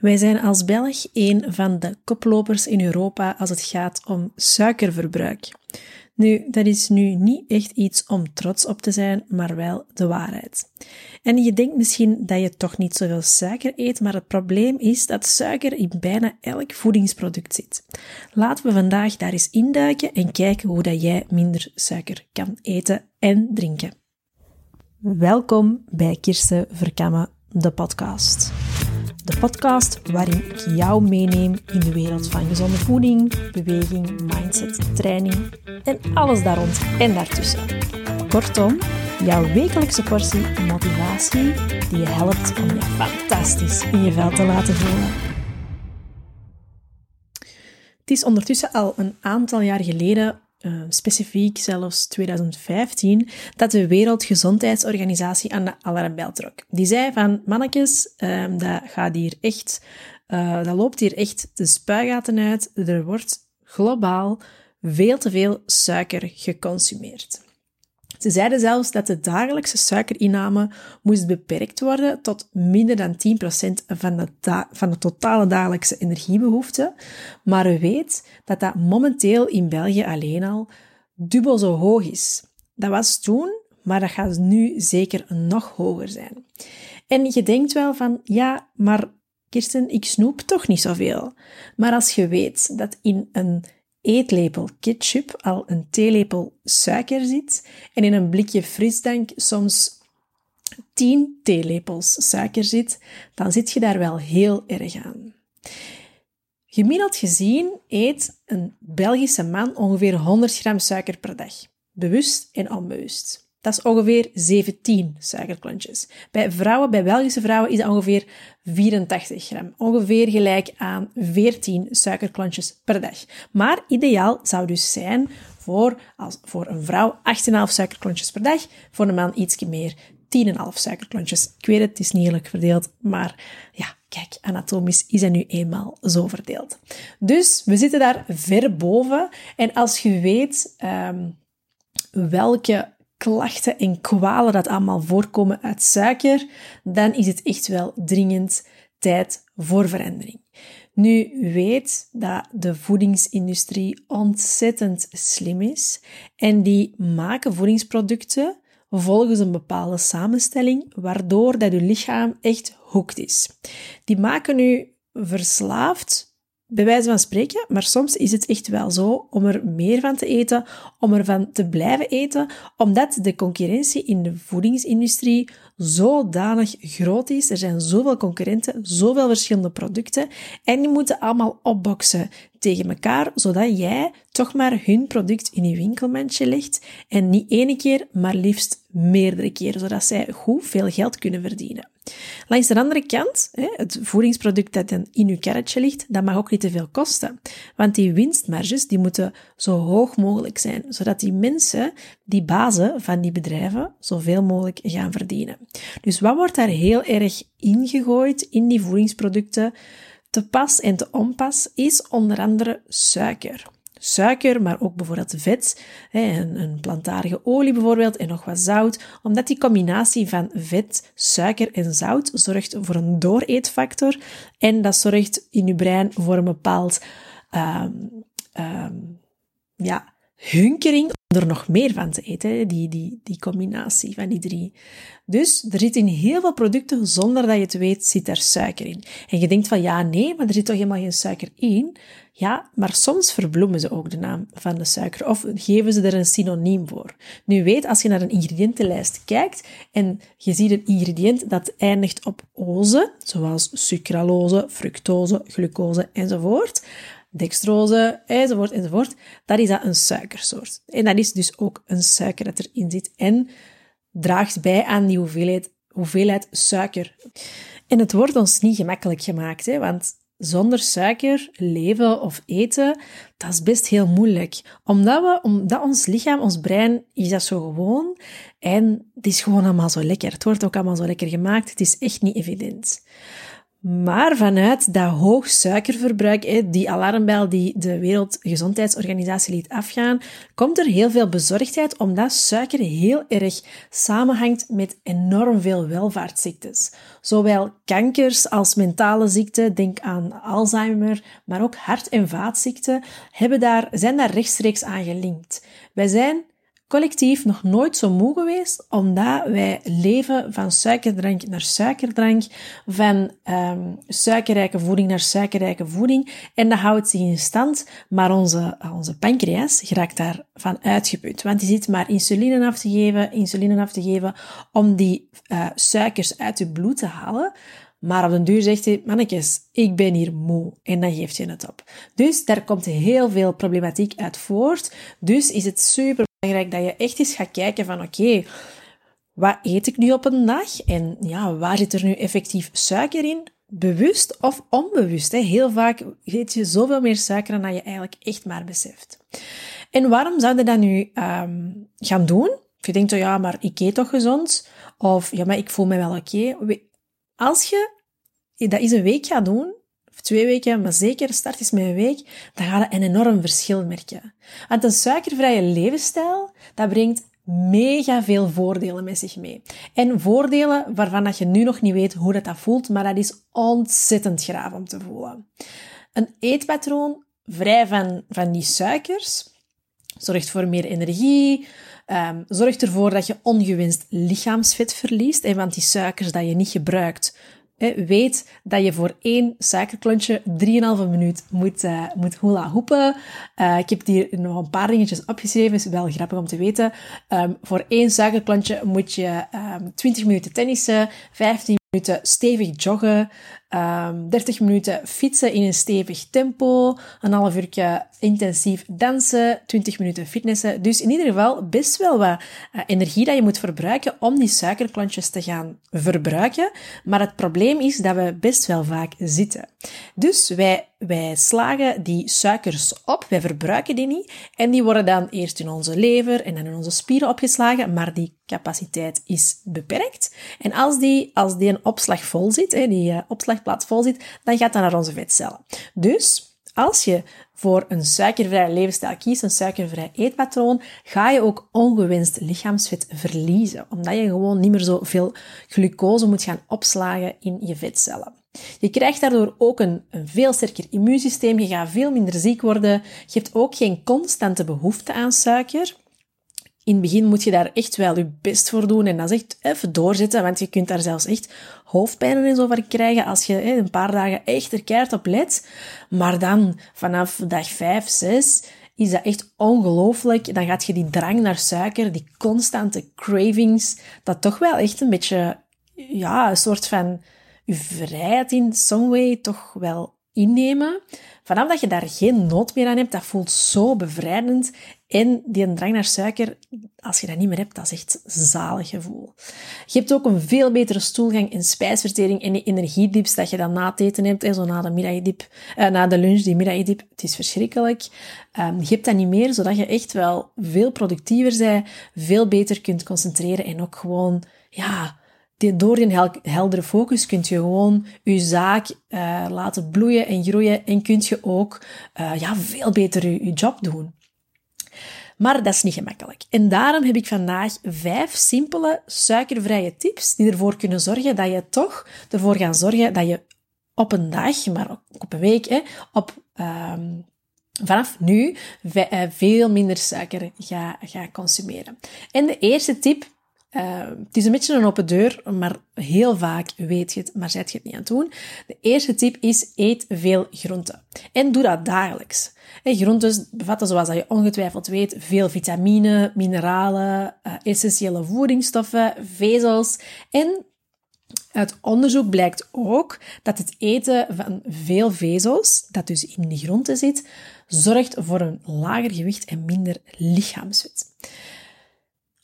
Wij zijn als Belg een van de koplopers in Europa als het gaat om suikerverbruik. Nu, dat is nu niet echt iets om trots op te zijn, maar wel de waarheid. En je denkt misschien dat je toch niet zoveel suiker eet, maar het probleem is dat suiker in bijna elk voedingsproduct zit. Laten we vandaag daar eens induiken en kijken hoe dat jij minder suiker kan eten en drinken. Welkom bij Kirsten Verkammen, de podcast. De podcast waarin ik jou meeneem in de wereld van gezonde voeding, beweging, mindset, training en alles daar rond en daartussen. Kortom, jouw wekelijkse portie motivatie die je helpt om je fantastisch in je vel te laten voelen. Het is ondertussen al een aantal jaar geleden uh, specifiek zelfs 2015, dat de Wereldgezondheidsorganisatie aan de alarmbel trok. Die zei van, mannetjes, uh, dat gaat hier echt, uh, dat loopt hier echt de spuigaten uit. Er wordt globaal veel te veel suiker geconsumeerd. Ze zeiden zelfs dat de dagelijkse suikerinname moest beperkt worden tot minder dan 10% van de, van de totale dagelijkse energiebehoefte. Maar we weet dat dat momenteel in België alleen al dubbel zo hoog is. Dat was toen, maar dat gaat nu zeker nog hoger zijn. En je denkt wel van, ja, maar Kirsten, ik snoep toch niet zoveel. Maar als je weet dat in een eetlepel ketchup al een theelepel suiker zit en in een blikje frisdank soms 10 theelepels suiker zit, dan zit je daar wel heel erg aan. Gemiddeld gezien eet een Belgische man ongeveer 100 gram suiker per dag, bewust en onbewust. Dat is ongeveer 17 suikerklontjes. Bij vrouwen, bij Belgische vrouwen, is dat ongeveer 84 gram. Ongeveer gelijk aan 14 suikerklontjes per dag. Maar ideaal zou dus zijn voor, als, voor een vrouw 8,5 suikerklontjes per dag, voor een man iets meer 10,5 suikerklontjes. Ik weet het, het is niet eerlijk verdeeld, maar ja, kijk, anatomisch is het nu eenmaal zo verdeeld. Dus we zitten daar ver boven. En als je weet um, welke klachten en kwalen dat allemaal voorkomen uit suiker, dan is het echt wel dringend tijd voor verandering. Nu weet dat de voedingsindustrie ontzettend slim is en die maken voedingsproducten volgens een bepaalde samenstelling, waardoor dat je lichaam echt hoekt is. Die maken u verslaafd bij wijze van spreken, maar soms is het echt wel zo om er meer van te eten, om ervan te blijven eten, omdat de concurrentie in de voedingsindustrie zodanig groot is. Er zijn zoveel concurrenten, zoveel verschillende producten en die moeten allemaal opboksen tegen elkaar, zodat jij toch maar hun product in je winkelmandje legt en niet ene keer, maar liefst meerdere keren, zodat zij goed veel geld kunnen verdienen. Langs de andere kant, het voedingsproduct dat in uw karretje ligt, dat mag ook niet te veel kosten. Want die winstmarges die moeten zo hoog mogelijk zijn, zodat die mensen, die bazen van die bedrijven, zoveel mogelijk gaan verdienen. Dus wat wordt daar heel erg ingegooid in die voedingsproducten? Te pas en te onpas is onder andere suiker suiker, maar ook bijvoorbeeld vet, een, plantaardige olie bijvoorbeeld en nog wat zout, omdat die combinatie van vet, suiker en zout zorgt voor een dooreetfactor en dat zorgt in je brein voor een bepaald um, um, ja, hunkering om er nog meer van te eten, die, die, die combinatie van die drie. Dus er zit in heel veel producten, zonder dat je het weet, zit er suiker in. En je denkt van, ja, nee, maar er zit toch helemaal geen suiker in? Ja, maar soms verbloemen ze ook de naam van de suiker of geven ze er een synoniem voor. Nu weet, als je naar een ingrediëntenlijst kijkt en je ziet een ingrediënt dat eindigt op oze, zoals sucralose, fructose, glucose enzovoort, dextrose, enzovoort, enzovoort, dat is dat een suikersoort. En dat is dus ook een suiker dat erin zit en draagt bij aan die hoeveelheid, hoeveelheid suiker. En het wordt ons niet gemakkelijk gemaakt, hè, want zonder suiker leven of eten, dat is best heel moeilijk. Omdat, we, omdat ons lichaam, ons brein, is dat zo gewoon. En het is gewoon allemaal zo lekker. Het wordt ook allemaal zo lekker gemaakt. Het is echt niet evident. Maar vanuit dat hoog suikerverbruik, die alarmbel die de Wereldgezondheidsorganisatie liet afgaan, komt er heel veel bezorgdheid omdat suiker heel erg samenhangt met enorm veel welvaartsziektes. Zowel kankers als mentale ziekten, denk aan Alzheimer, maar ook hart- en vaatziekten, hebben daar, zijn daar rechtstreeks aan gelinkt. Wij zijn collectief nog nooit zo moe geweest, omdat wij leven van suikerdrank naar suikerdrank, van um, suikerrijke voeding naar suikerrijke voeding. En dat houdt zich in stand, maar onze, onze pancreas geraakt daarvan uitgeput. Want die zit maar insuline af te geven, insuline af te geven, om die uh, suikers uit je bloed te halen. Maar op den duur zegt hij, mannetjes, ik ben hier moe. En dan geeft je het op. Dus daar komt heel veel problematiek uit voort. Dus is het super belangrijk dat je echt eens gaat kijken van, oké, wat eet ik nu op een dag? En ja, waar zit er nu effectief suiker in? Bewust of onbewust. Hè? Heel vaak eet je zoveel meer suiker dan je eigenlijk echt maar beseft. En waarom zou je dat nu um, gaan doen? Of je denkt, oh ja, maar ik eet toch gezond? Of ja, maar ik voel me wel oké. Als je dat eens een week gaat doen, twee weken, maar zeker start eens met een week, dan ga je een enorm verschil merken. Want een suikervrije levensstijl, dat brengt mega veel voordelen met zich mee. En voordelen waarvan dat je nu nog niet weet hoe dat, dat voelt, maar dat is ontzettend graaf om te voelen. Een eetpatroon vrij van, van die suikers zorgt voor meer energie, um, zorgt ervoor dat je ongewenst lichaamsvet verliest. En want die suikers dat je niet gebruikt, weet dat je voor één suikerklontje 3,5 minuut moet, uh, moet hula hoepen. Uh, ik heb hier nog een paar dingetjes opgeschreven, is wel grappig om te weten. Um, voor één suikerklontje moet je um, ehm, 20 minuten tennissen, 15 minuten stevig joggen, um, ehm, 30 minuten fietsen in een stevig tempo, een half uur intensief dansen, 20 minuten fitnessen. Dus in ieder geval best wel wat uh, energie dat je moet verbruiken om die suikerklontjes te gaan verbruiken. Maar het probleem is dat we best wel vaak zitten. Dus wij, wij slagen die suikers op, wij verbruiken die niet en die worden dan eerst in onze lever en dan in onze spieren opgeslagen, maar die capaciteit is beperkt. En als die, als die een opslag vol zit, die uh, opslagplaats vol zit, dan gaat dat naar onze vetcellen. Dus als je voor een suikervrije levensstijl kiest, een suikervrij eetpatroon, ga je ook ongewenst lichaamsvet verliezen, omdat je gewoon niet meer zoveel glucose moet gaan opslagen in je vetcellen. Je krijgt daardoor ook een, een, veel sterker immuunsysteem, je gaat veel minder ziek worden, je hebt ook geen constante behoefte aan suiker. In het begin moet je daar echt wel je best voor doen en dat is echt even doorzetten, want je kunt daar zelfs echt hoofdpijn en zo krijgen als je een paar dagen echt er keihard op let. Maar dan, vanaf dag 5, 6, is dat echt ongelooflijk. Dan gaat je die drang naar suiker, die constante cravings, dat toch wel echt een beetje, ja, een soort van je vrijheid in some way toch wel innemen. Vanaf dat je daar geen nood meer aan hebt, dat voelt zo bevrijdend. En die drang naar suiker, als je dat niet meer hebt, dat is echt zalig gevoel. Je hebt ook een veel betere stoelgang en spijsvertering en die energiedips dat je dan na het eten hebt, zo na de middagdip, eh, na de lunch, die middagdip. Het is verschrikkelijk. Um, je hebt dat niet meer, zodat je echt wel veel productiever bent, veel beter kunt concentreren en ook gewoon, ja, door die heldere focus kun je gewoon je zaak uh, laten bloeien en groeien en kun je ook uh, ja, veel beter je, je job doen. Maar dat is niet gemakkelijk. En daarom heb ik vandaag vijf simpele suikervrije tips die ervoor kunnen zorgen dat je toch ervoor gaan zorgen dat je op een dag, maar ook op een week, hè, op, um, vanaf nu eh, veel minder suiker ga, ga consumeren. En de eerste tip uh, het is een beetje een open deur, maar heel vaak weet je het, maar zet je het niet aan het doen. De eerste tip is eet veel groenten. En doe dat dagelijks. En groenten bevatten, zoals je ongetwijfeld weet, veel vitamine, mineralen, uh, essentiële voedingsstoffen, vezels. En uit onderzoek blijkt ook dat het eten van veel vezels, dat dus in de groenten zit, zorgt voor een lager gewicht en minder lichaamsvet.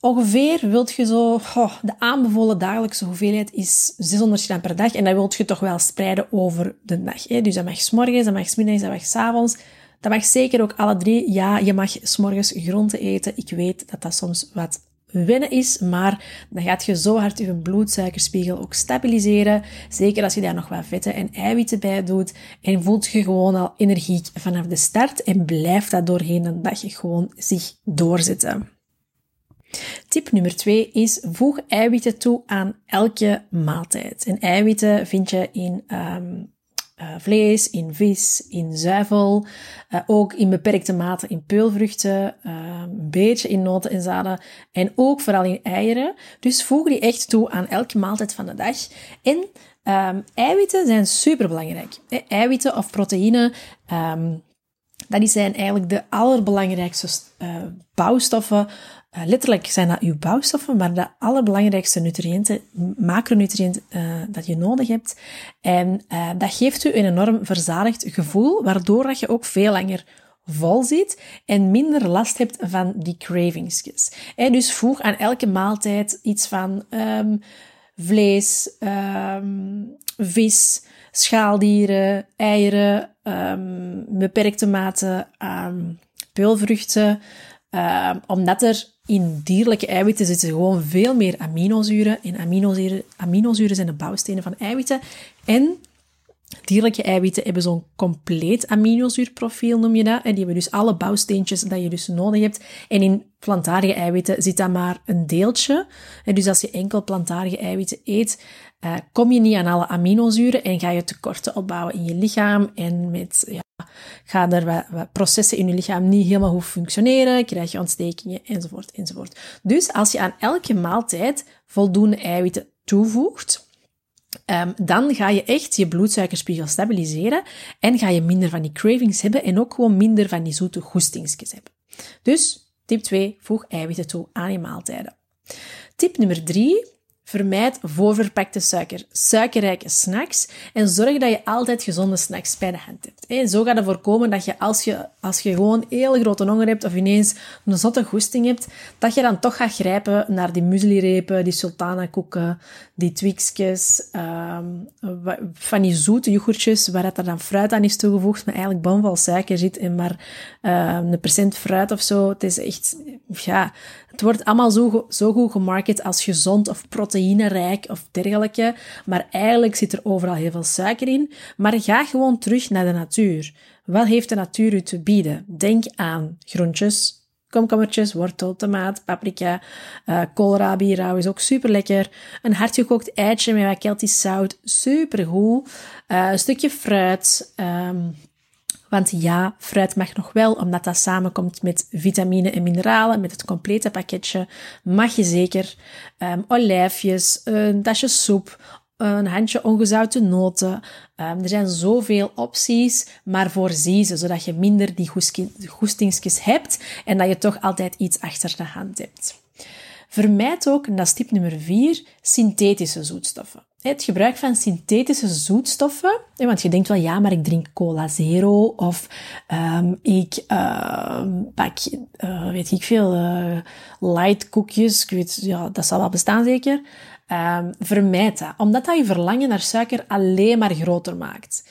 Ongeveer wilt je zo, de aanbevolen dagelijkse hoeveelheid is 600 gram per dag en dat wilt je toch wel spreiden over de dag. Hè? Dus dat mag s morgens, dat mag s middags, dat mag s avonds. Dat mag zeker ook alle drie. Ja, je mag s morgens groenten eten. Ik weet dat dat soms wat wennen is, maar dan gaat je zo hard je bloedsuikerspiegel ook stabiliseren. Zeker als je daar nog wat vetten en eiwitten bij doet. En voelt je gewoon al energiek vanaf de start en blijft dat doorheen een dag gewoon zich doorzetten. Tip nummer twee is voeg eiwitten toe aan elke maaltijd. En eiwitten vind je in um, uh, vlees, in vis, in zuivel, uh, ook in beperkte mate in peulvruchten, uh, een beetje in noten en zaden en ook vooral in eieren. Dus voeg die echt toe aan elke maaltijd van de dag. En um, eiwitten zijn superbelangrijk. Eiwitten of proteïne, um, dat zijn eigenlijk de allerbelangrijkste bouwstoffen uh, letterlijk zijn dat uw bouwstoffen, maar de allerbelangrijkste nutriënten, macronutriënten uh, dat je nodig hebt. En uh, dat geeft u een enorm verzadigd gevoel, waardoor dat je ook veel langer vol zit en minder last hebt van die cravingsjes. En dus voeg aan elke maaltijd iets van um, vlees, um, vis, schaaldieren, eieren, um, beperkte mate aan peulvruchten, omdat er in dierlijke eiwitten zitten gewoon veel meer aminozuren. En aminozuren, aminozuren zijn de bouwstenen van eiwitten. En dierlijke eiwitten hebben zo'n compleet aminozuurprofiel, noem je dat. En die hebben dus alle bouwsteentjes dat je dus nodig hebt. En in plantaardige eiwitten zit dat maar een deeltje. En dus als je enkel plantaardige eiwitten eet, uh, kom je niet aan alle aminozuren en ga je tekorten opbouwen in je lichaam. En met, ja, gaan er processen in je lichaam niet helemaal goed functioneren, krijg je ontstekingen, enzovoort, enzovoort. Dus als je aan elke maaltijd voldoende eiwitten toevoegt, Um, dan ga je echt je bloedsuikerspiegel stabiliseren en ga je minder van die cravings hebben en ook gewoon minder van die zoete goestingsjes hebben. Dus tip 2, voeg eiwitten toe aan je maaltijden. Tip nummer 3, Vermijd voorverpakte suiker, suikerrijke snacks en zorg dat je altijd gezonde snacks bij de hand hebt. En zo gaat het voorkomen dat je als, je als je gewoon heel grote honger hebt of ineens een zotte goesting hebt, dat je dan toch gaat grijpen naar die mueslirepen, die sultana-koeken, die twixjes, um, van die zoete yoghurtjes waar er dan fruit aan is toegevoegd, maar eigenlijk bomvol suiker zit en maar um, een procent fruit of zo. Het is echt, ja, het wordt allemaal zo, zo goed gemarket als gezond of proteïnerijk of dergelijke. Maar eigenlijk zit er overal heel veel suiker in. Maar ga gewoon terug naar de natuur. Wat heeft de natuur u te bieden? Denk aan groentjes, komkommertjes, wortel, tomaat, paprika, uh, koolrabi rauw is ook super lekker. Een hardgekookt eitje met wat keltisch zout, super goed. Uh, een stukje fruit, um, want ja, fruit mag nog wel, omdat dat samenkomt met vitamine en mineralen, met het complete pakketje, mag je zeker um, olijfjes, een tasje soep, een handje ongezouten noten. Um, er zijn zoveel opties, maar voorzie ze, zodat je minder die goestingsjes hebt en dat je toch altijd iets achter de hand hebt. Vermijd ook, en dat is tip nummer 4, synthetische zoetstoffen. Het gebruik van synthetische zoetstoffen, want je denkt wel, ja, maar ik drink cola zero of um, ik uh, pak, uh, weet ik veel, uh, light koekjes, ik weet, ja, dat zal wel bestaan zeker. Um, vermijd dat, omdat dat je verlangen naar suiker alleen maar groter maakt.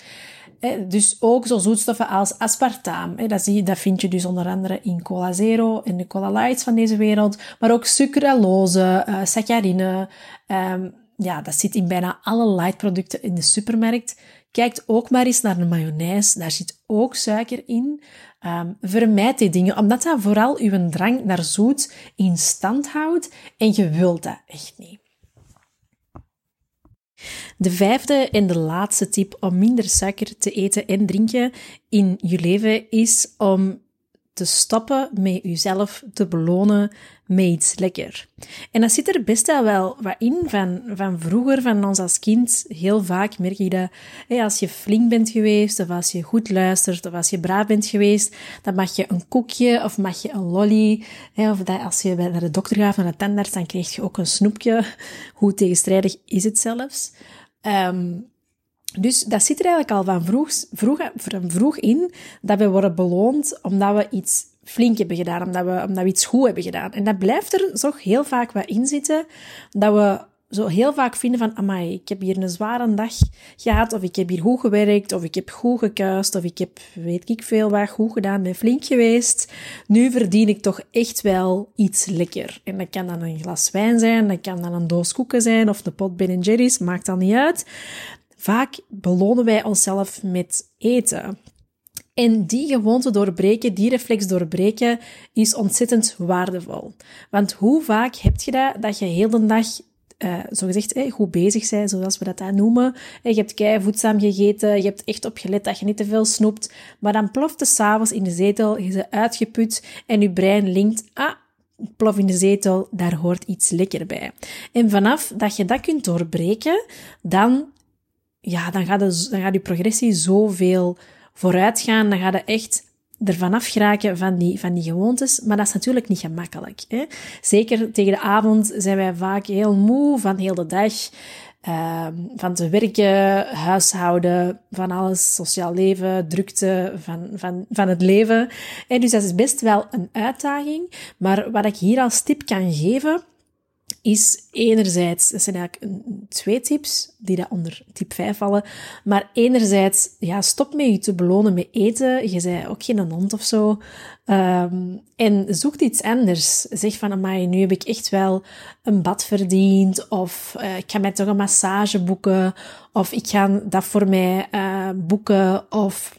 Dus ook zo zoetstoffen als aspartaam. Dat, zie, dat vind je dus onder andere in cola zero en de cola lights van deze wereld. Maar ook sucralose, uh, saccharine. Um, ja, dat zit in bijna alle lightproducten in de supermarkt. Kijk ook maar eens naar de mayonaise. Daar zit ook suiker in. Um, vermijd die dingen, omdat dat vooral uw drang naar zoet in stand houdt. En je wilt dat echt niet. De vijfde en de laatste tip om minder suiker te eten en drinken in je leven is om te stoppen met jezelf te belonen iets lekker. En dat zit er best wel wat in van, van vroeger, van ons als kind. Heel vaak merk je dat hey, als je flink bent geweest, of als je goed luistert, of als je braaf bent geweest, dan mag je een koekje of mag je een lolly. Hey, of dat als je naar de dokter gaat, naar de tandarts, dan krijg je ook een snoepje. Hoe tegenstrijdig is het zelfs? Um, dus dat zit er eigenlijk al van vroeg, vroeg, van vroeg in, dat we worden beloond omdat we iets flink hebben gedaan, omdat we, omdat we iets goed hebben gedaan. En dat blijft er toch heel vaak wat in zitten, dat we zo heel vaak vinden van, amai, ik heb hier een zware dag gehad, of ik heb hier goed gewerkt, of ik heb goed gekuist, of ik heb, weet ik veel wat, goed gedaan, ben flink geweest. Nu verdien ik toch echt wel iets lekker. En dat kan dan een glas wijn zijn, dat kan dan een doos koeken zijn, of de pot Ben Jerry's, maakt dan niet uit. Vaak belonen wij onszelf met eten. En die gewoonte doorbreken, die reflex doorbreken, is ontzettend waardevol. Want hoe vaak heb je dat, dat je heel de dag uh, zo gezegd, eh, goed bezig zijn, zoals we dat dan noemen. Je hebt kei voedzaam gegeten, je hebt echt opgelet dat je niet te veel snoept, maar dan ploft de s'avonds in de zetel, je bent uitgeput en je brein linkt, ah, plof in de zetel, daar hoort iets lekker bij. En vanaf dat je dat kunt doorbreken, dan, ja, dan gaat, de, dan gaat je progressie zoveel vooruit gaan, dan ga je echt ervan afgeraken van die, van die gewoontes. Maar dat is natuurlijk niet gemakkelijk. Hè? Zeker tegen de avond zijn wij vaak heel moe van heel de dag. Uh, van te werken, huishouden, van alles, sociaal leven, drukte van, van, van het leven. En dus dat is best wel een uitdaging. Maar wat ik hier als tip kan geven, is enerzijds, dat zijn eigenlijk twee tips die daar onder tip 5 vallen, maar enerzijds, ja, stop met je te belonen met eten. Je zei ook geen hond of zo. Um, en zoek iets anders. Zeg van, amai, nu heb ik echt wel een bad verdiend, of uh, ik ga mij toch een massage boeken, of ik ga dat voor mij uh, boeken, of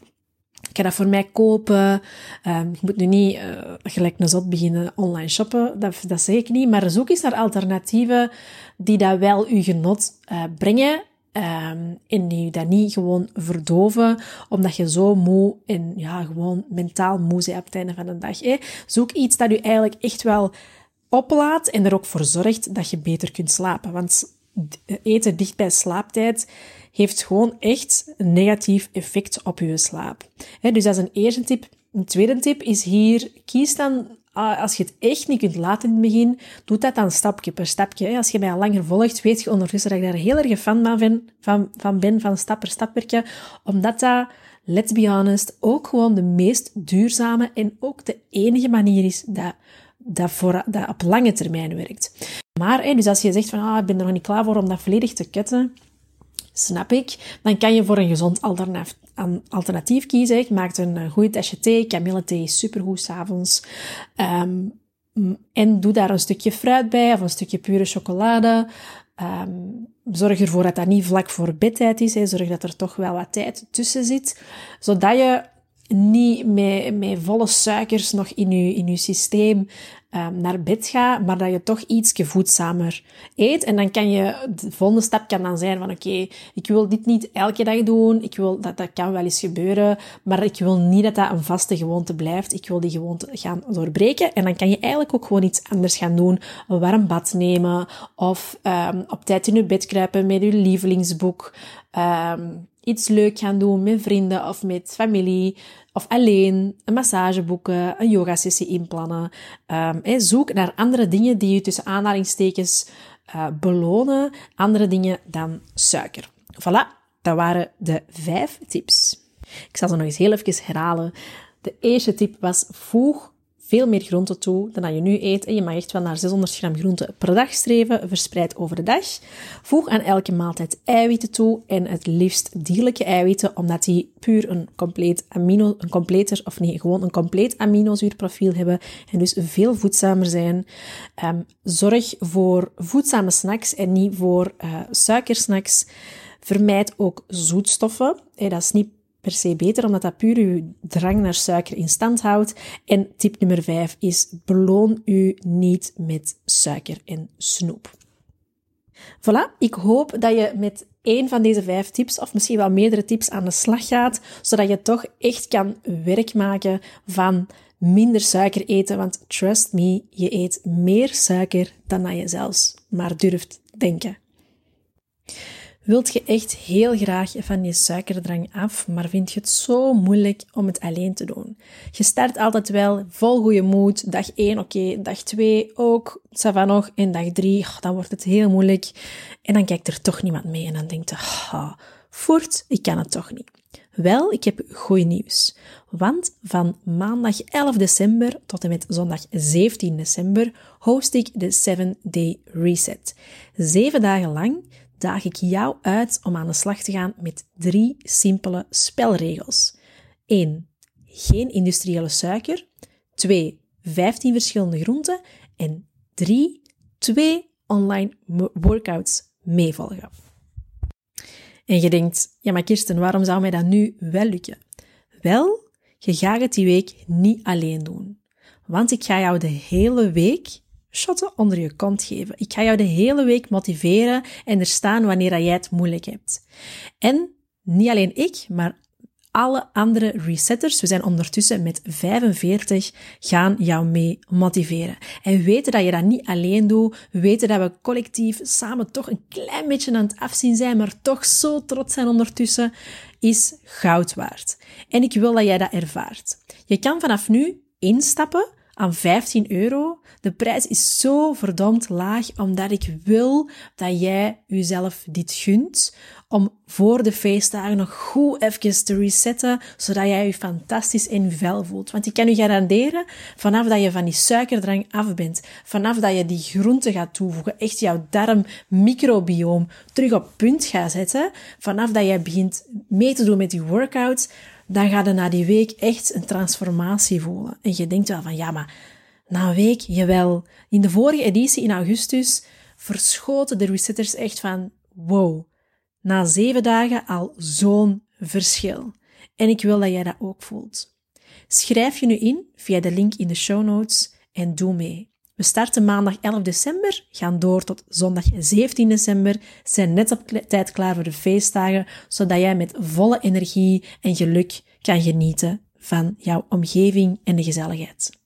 ga dat voor mij kopen. Um, je moet nu niet uh, gelijk een zot beginnen online shoppen, dat, dat zeg ik niet. Maar zoek eens naar alternatieven die dat wel uw genot uh, brengen. Um, en die dat niet gewoon verdoven, omdat je zo moe en ja, gewoon mentaal moe bent op het einde van de dag. Zoek iets dat u eigenlijk echt wel oplaat en er ook voor zorgt dat je beter kunt slapen. Want eten dicht bij slaaptijd heeft gewoon echt een negatief effect op je slaap. dus dat is een eerste tip. Een tweede tip is hier, kies dan, ah, als je het echt niet kunt laten in het begin, doe dat dan stapje per stapje. Als je mij al langer volgt, weet je ondertussen dat ik daar heel erg fan van ben, van, van, ben, van stap per stap omdat dat, let's be honest, ook gewoon de meest duurzame en ook de enige manier is dat dat, voor, dat op lange termijn werkt. Maar, dus als je zegt van, ah, ik ben er nog niet klaar voor om dat volledig te kutten, snap ik, dan kan je voor een gezond alternatief kiezen. Ik maak een goede tasje thee. Kamillethee is supergoed s'avonds. Um, en doe daar een stukje fruit bij of een stukje pure chocolade. Um, zorg ervoor dat dat niet vlak voor bedtijd is. Zorg dat er toch wel wat tijd tussen zit. Zodat je niet met, met volle suikers nog in in je systeem um, naar bed gaat, maar dat je toch iets voedzamer eet. En dan kan je, de volgende stap kan dan zijn van oké, ik wil dit niet elke dag doen. Ik wil, dat, dat kan wel eens gebeuren, maar ik wil niet dat dat een vaste gewoonte blijft. Ik wil die gewoonte gaan doorbreken. En dan kan je eigenlijk ook gewoon iets anders gaan doen. Een warm bad nemen of um, op tijd in je bed kruipen met je lievelingsboek. Um, iets leuk gaan doen met vrienden of met familie. Of alleen een massage boeken, een yogasessie inplannen. Um, zoek naar andere dingen die je tussen aanhalingstekens uh, belonen. Andere dingen dan suiker. Voilà, dat waren de vijf tips. Ik zal ze nog eens heel even herhalen. De eerste tip was voeg veel meer groente toe dan dat je nu eet. En je mag echt wel naar 600 gram groente per dag streven, verspreid over de dag. Voeg aan elke maaltijd eiwitten toe en het liefst dierlijke eiwitten, omdat die puur een compleet amino, een completer, of nee, gewoon een compleet aminozuurprofiel hebben en dus veel voedzamer zijn. Um, zorg voor voedzame snacks en niet voor uh, suikersnacks. Vermijd ook zoetstoffen. Hey, dat is niet per se beter, omdat dat puur uw drang naar suiker in stand houdt. En tip nummer 5 is beloon u niet met suiker en snoep. Voilà, ik hoop dat je met één van deze vijf tips, of misschien wel meerdere tips, aan de slag gaat, zodat je toch echt kan werk maken van minder suiker eten. Want trust me, je eet meer suiker dan dat je zelfs maar durft denken. Wilt je echt heel graag van je suikerdrang af, maar vind je het zo moeilijk om het alleen te doen? Je start altijd wel vol goede moed. Dag 1, oké. Dag 2 ook. Ça va nog. En dag 3, dan wordt het heel moeilijk. En dan kijkt er toch niemand mee. En dan denkt je, Voort, ik kan het toch niet. Wel, ik heb goed nieuws. Want van maandag 11 december tot en met zondag 17 december host ik de 7 Day Reset. Zeven dagen lang daag ik jou uit om aan de slag te gaan met drie simpele spelregels. 1. Geen industriële suiker. 2. 15 verschillende groenten. En 3. 2 online workouts meevolgen. En je denkt, ja maar Kirsten, waarom zou mij dat nu wel lukken? Wel, je gaat het die week niet alleen doen. Want ik ga jou de hele week shotten onder je kont geven. Ik ga jou de hele week motiveren en er staan wanneer jij het moeilijk hebt. En niet alleen ik, maar alle andere resetters, we zijn ondertussen met 45, gaan jou mee motiveren. En weten dat je dat niet alleen doet, weten dat we collectief samen toch een klein beetje aan het afzien zijn, maar toch zo trots zijn ondertussen, is goud waard. En ik wil dat jij dat ervaart. Je kan vanaf nu instappen aan 15 euro. De prijs is zo verdomd laag, omdat ik wil dat jij jezelf dit gunt. Om voor de feestdagen nog goed even te resetten, zodat jij je fantastisch in vel voelt. Want ik kan je garanderen, vanaf dat je van die suikerdrang af bent, vanaf dat je die groenten gaat toevoegen, echt jouw darmmicrobioom terug op punt gaat zetten, vanaf dat jij begint mee te doen met die workouts, dan ga je na die week echt een transformatie voelen. En je denkt wel van, ja, maar na een week, jawel. In de vorige editie in augustus verschoten de resetters echt van, wow, na zeven dagen al zo'n verschil. En ik wil dat jij dat ook voelt. Schrijf je nu in via de link in de show notes en doe mee. We starten maandag 11 december, gaan door tot zondag 17 december, zijn net op tijd klaar voor de feestdagen, zodat jij met volle energie en geluk kan genieten van jouw omgeving en de gezelligheid.